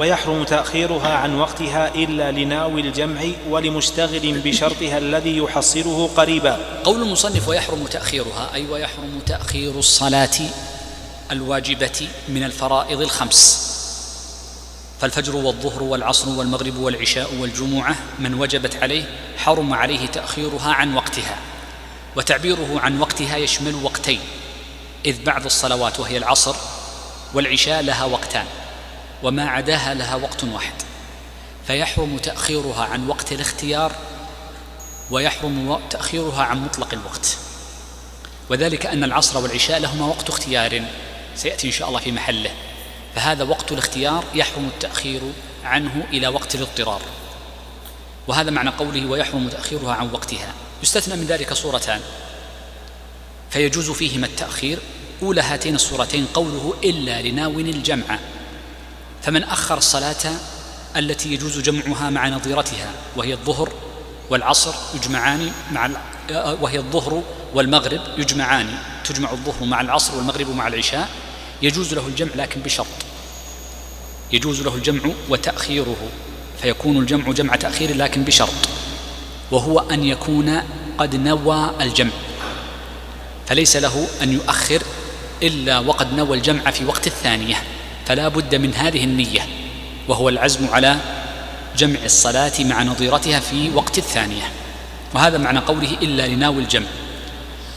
ويحرم تأخيرها عن وقتها إلا لناوي الجمع ولمشتغل بشرطها الذي يحصله قريبا. قول المصنف ويحرم تأخيرها أي ويحرم تأخير الصلاة الواجبة من الفرائض الخمس. فالفجر والظهر والعصر والمغرب والعشاء والجمعة من وجبت عليه حرم عليه تأخيرها عن وقتها. وتعبيره عن وقتها يشمل وقتين إذ بعض الصلوات وهي العصر والعشاء لها وقتان. وما عداها لها وقت واحد. فيحرم تأخيرها عن وقت الاختيار ويحرم تأخيرها عن مطلق الوقت. وذلك أن العصر والعشاء لهما وقت اختيار. سيأتي إن شاء الله في محله. فهذا وقت الاختيار يحرم التأخير عنه إلى وقت الاضطرار. وهذا معنى قوله ويحرم تأخيرها عن وقتها. يستثنى من ذلك صورتان. فيجوز فيهما التأخير. أولى هاتين الصورتين قوله إلا لناو الجمع. فمن أخر الصلاة التي يجوز جمعها مع نظيرتها وهي الظهر والعصر يجمعان مع وهي الظهر والمغرب يجمعان تجمع الظهر مع العصر والمغرب مع العشاء يجوز له الجمع لكن بشرط. يجوز له الجمع وتأخيره فيكون الجمع جمع تأخير لكن بشرط وهو أن يكون قد نوى الجمع. فليس له أن يؤخر إلا وقد نوى الجمع في وقت الثانية. فلا بد من هذه النية وهو العزم على جمع الصلاة مع نظيرتها في وقت الثانية. وهذا معنى قوله إلا لناوي الجمع.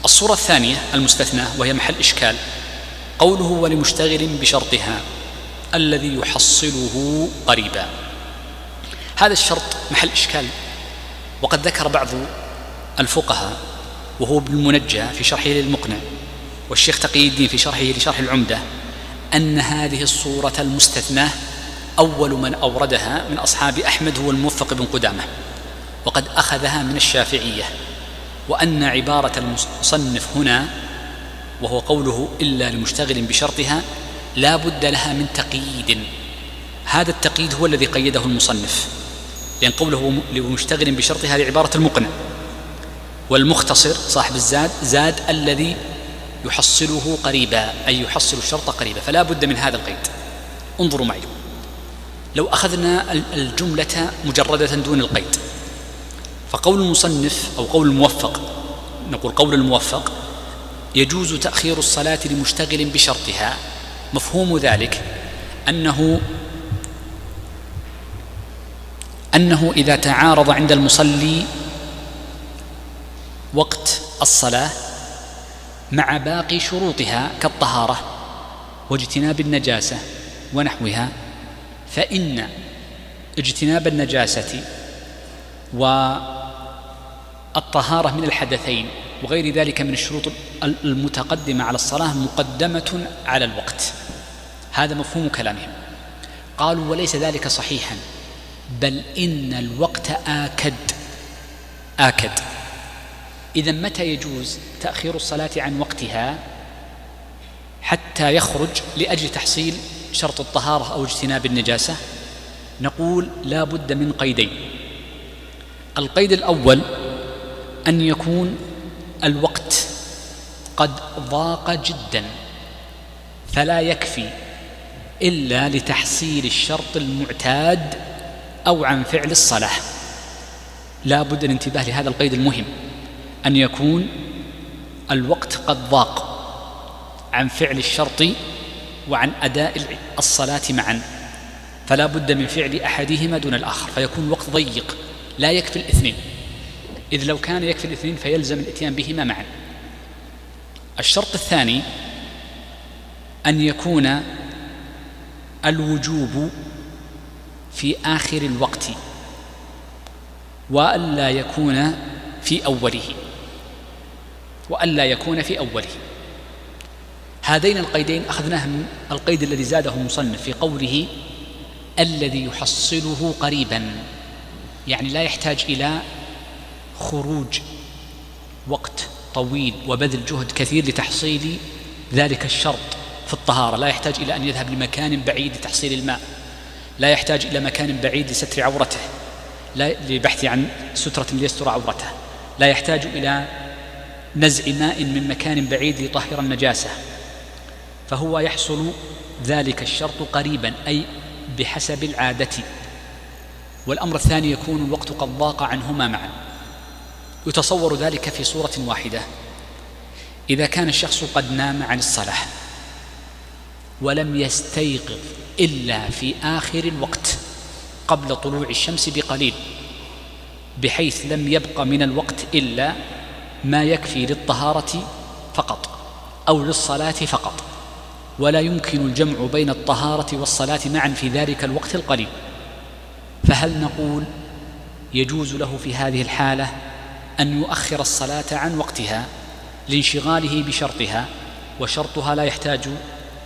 الصورة الثانية المستثناة وهي محل إشكال قوله ولمشتغل بشرطها الذي يحصله قريبا. هذا الشرط محل إشكال وقد ذكر بعض الفقهاء وهو ابن المنجى في شرحه للمقنع والشيخ تقي الدين في شرحه لشرح العمدة أن هذه الصورة المستثناة أول من أوردها من أصحاب أحمد هو الموفق بن قدامة وقد أخذها من الشافعية وأن عبارة المصنف هنا وهو قوله إلا لمشتغل بشرطها لا بد لها من تقييد. هذا التقييد هو الذي قيده المصنف لأن قوله لمشتغل بشرطها هذه عبارة المقنع. والمختصر صاحب الزاد زاد الذي يحصله قريبا أي يحصل الشرط قريبا فلا بد من هذا القيد. انظروا معي. لو أخذنا الجملة مجردة دون القيد. فقول المصنف أو قول الموفق نقول قول الموفق يجوز تأخير الصلاة لمشتغل بشرطها. مفهوم ذلك أنه أنه إذا تعارض عند المصلي وقت الصلاة مع باقي شروطها كالطهارة واجتناب النجاسة ونحوها فإن اجتناب النجاسة والطهارة من الحدثين وغير ذلك من الشروط المتقدمة على الصلاة مقدمة على الوقت. هذا مفهوم كلامهم. قالوا وليس ذلك صحيحا بل إن الوقت آكد. آكد. إذا متى يجوز تأخير الصلاة عن وقتها حتى يخرج لأجل تحصيل شرط الطهارة أو اجتناب النجاسة؟ نقول لا بد من قيدين. القيد الأول أن يكون الوقت قد ضاق جدا فلا يكفي إلا لتحصيل الشرط المعتاد أو عن فعل الصلاة. لا بد الانتباه لهذا القيد المهم. أن يكون الوقت قد ضاق عن فعل الشرط وعن أداء الصلاة معا. فلا بد من فعل أحدهما دون الآخر فيكون الوقت ضيق لا يكفي الاثنين. إذ لو كان يكفي الاثنين فيلزم الإتيان بهما معا. الشرط الثاني أن يكون الوجوب في آخر الوقت وألا يكون في أوله. وألا يكون في أوله. هذين القيدين أخذناه من القيد الذي زاده المصنف في قوله الذي يحصله قريبا يعني لا يحتاج إلى خروج وقت طويل وبذل جهد كثير لتحصيل ذلك الشرط في الطهارة. لا يحتاج إلى أن يذهب لمكان بعيد لتحصيل الماء. لا يحتاج إلى مكان بعيد لستر عورته لا لبحث عن سترة ليستر عورته. لا يحتاج إلى نزع ماء من مكان بعيد ليطهر النجاسة. فهو يحصل ذلك الشرط قريبا أي بحسب العادة. والأمر الثاني يكون الوقت قد ضاق عنهما معا. يتصور ذلك في صورة واحدة. إذا كان الشخص قد نام عن الصلاة ولم يستيقظ إلا في آخر الوقت قبل طلوع الشمس بقليل بحيث لم يبق من الوقت إلا ما يكفي للطهارة فقط أو للصلاة فقط ولا يمكن الجمع بين الطهارة والصلاة معا في ذلك الوقت القليل. فهل نقول يجوز له في هذه الحالة أن يؤخر الصلاة عن وقتها لانشغاله بشرطها وشرطها لا يحتاج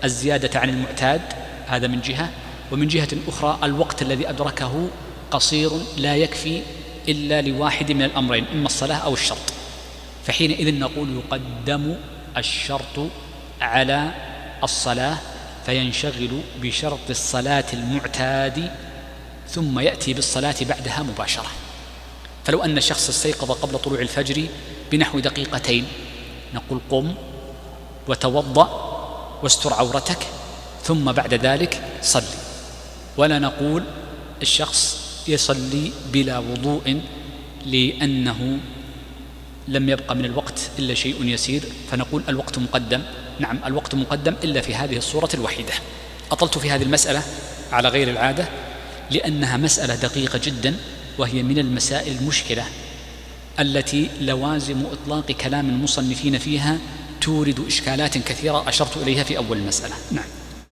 الزيادة عن المعتاد؟ هذا من جهة. ومن جهة أخرى الوقت الذي أدركه قصير لا يكفي إلا لواحد من الأمرين إما الصلاة أو الشرط. فحينئذ نقول يقدم الشرط على الصلاة فينشغل بشرط الصلاة المعتاد ثم يأتي بالصلاة بعدها مباشرة. فلو أن الشخص استيقظ قبل طلوع الفجر بنحو دقيقتين نقول قم وتوضأ واستر عورتك ثم بعد ذلك صلي. ولا نقول الشخص يصلي بلا وضوء لأنه لم يبق من الوقت إلا شيء يسير فنقول الوقت مقدم. نعم الوقت مقدم إلا في هذه الصورة الوحيدة. أطلت في هذه المسألة على غير العادة لأنها مسألة دقيقة جدا وهي من المسائل المشكلة التي لوازم إطلاق كلام المصنفين فيها تورد إشكالات كثيرة أشرت إليها في أول المسألة نعم.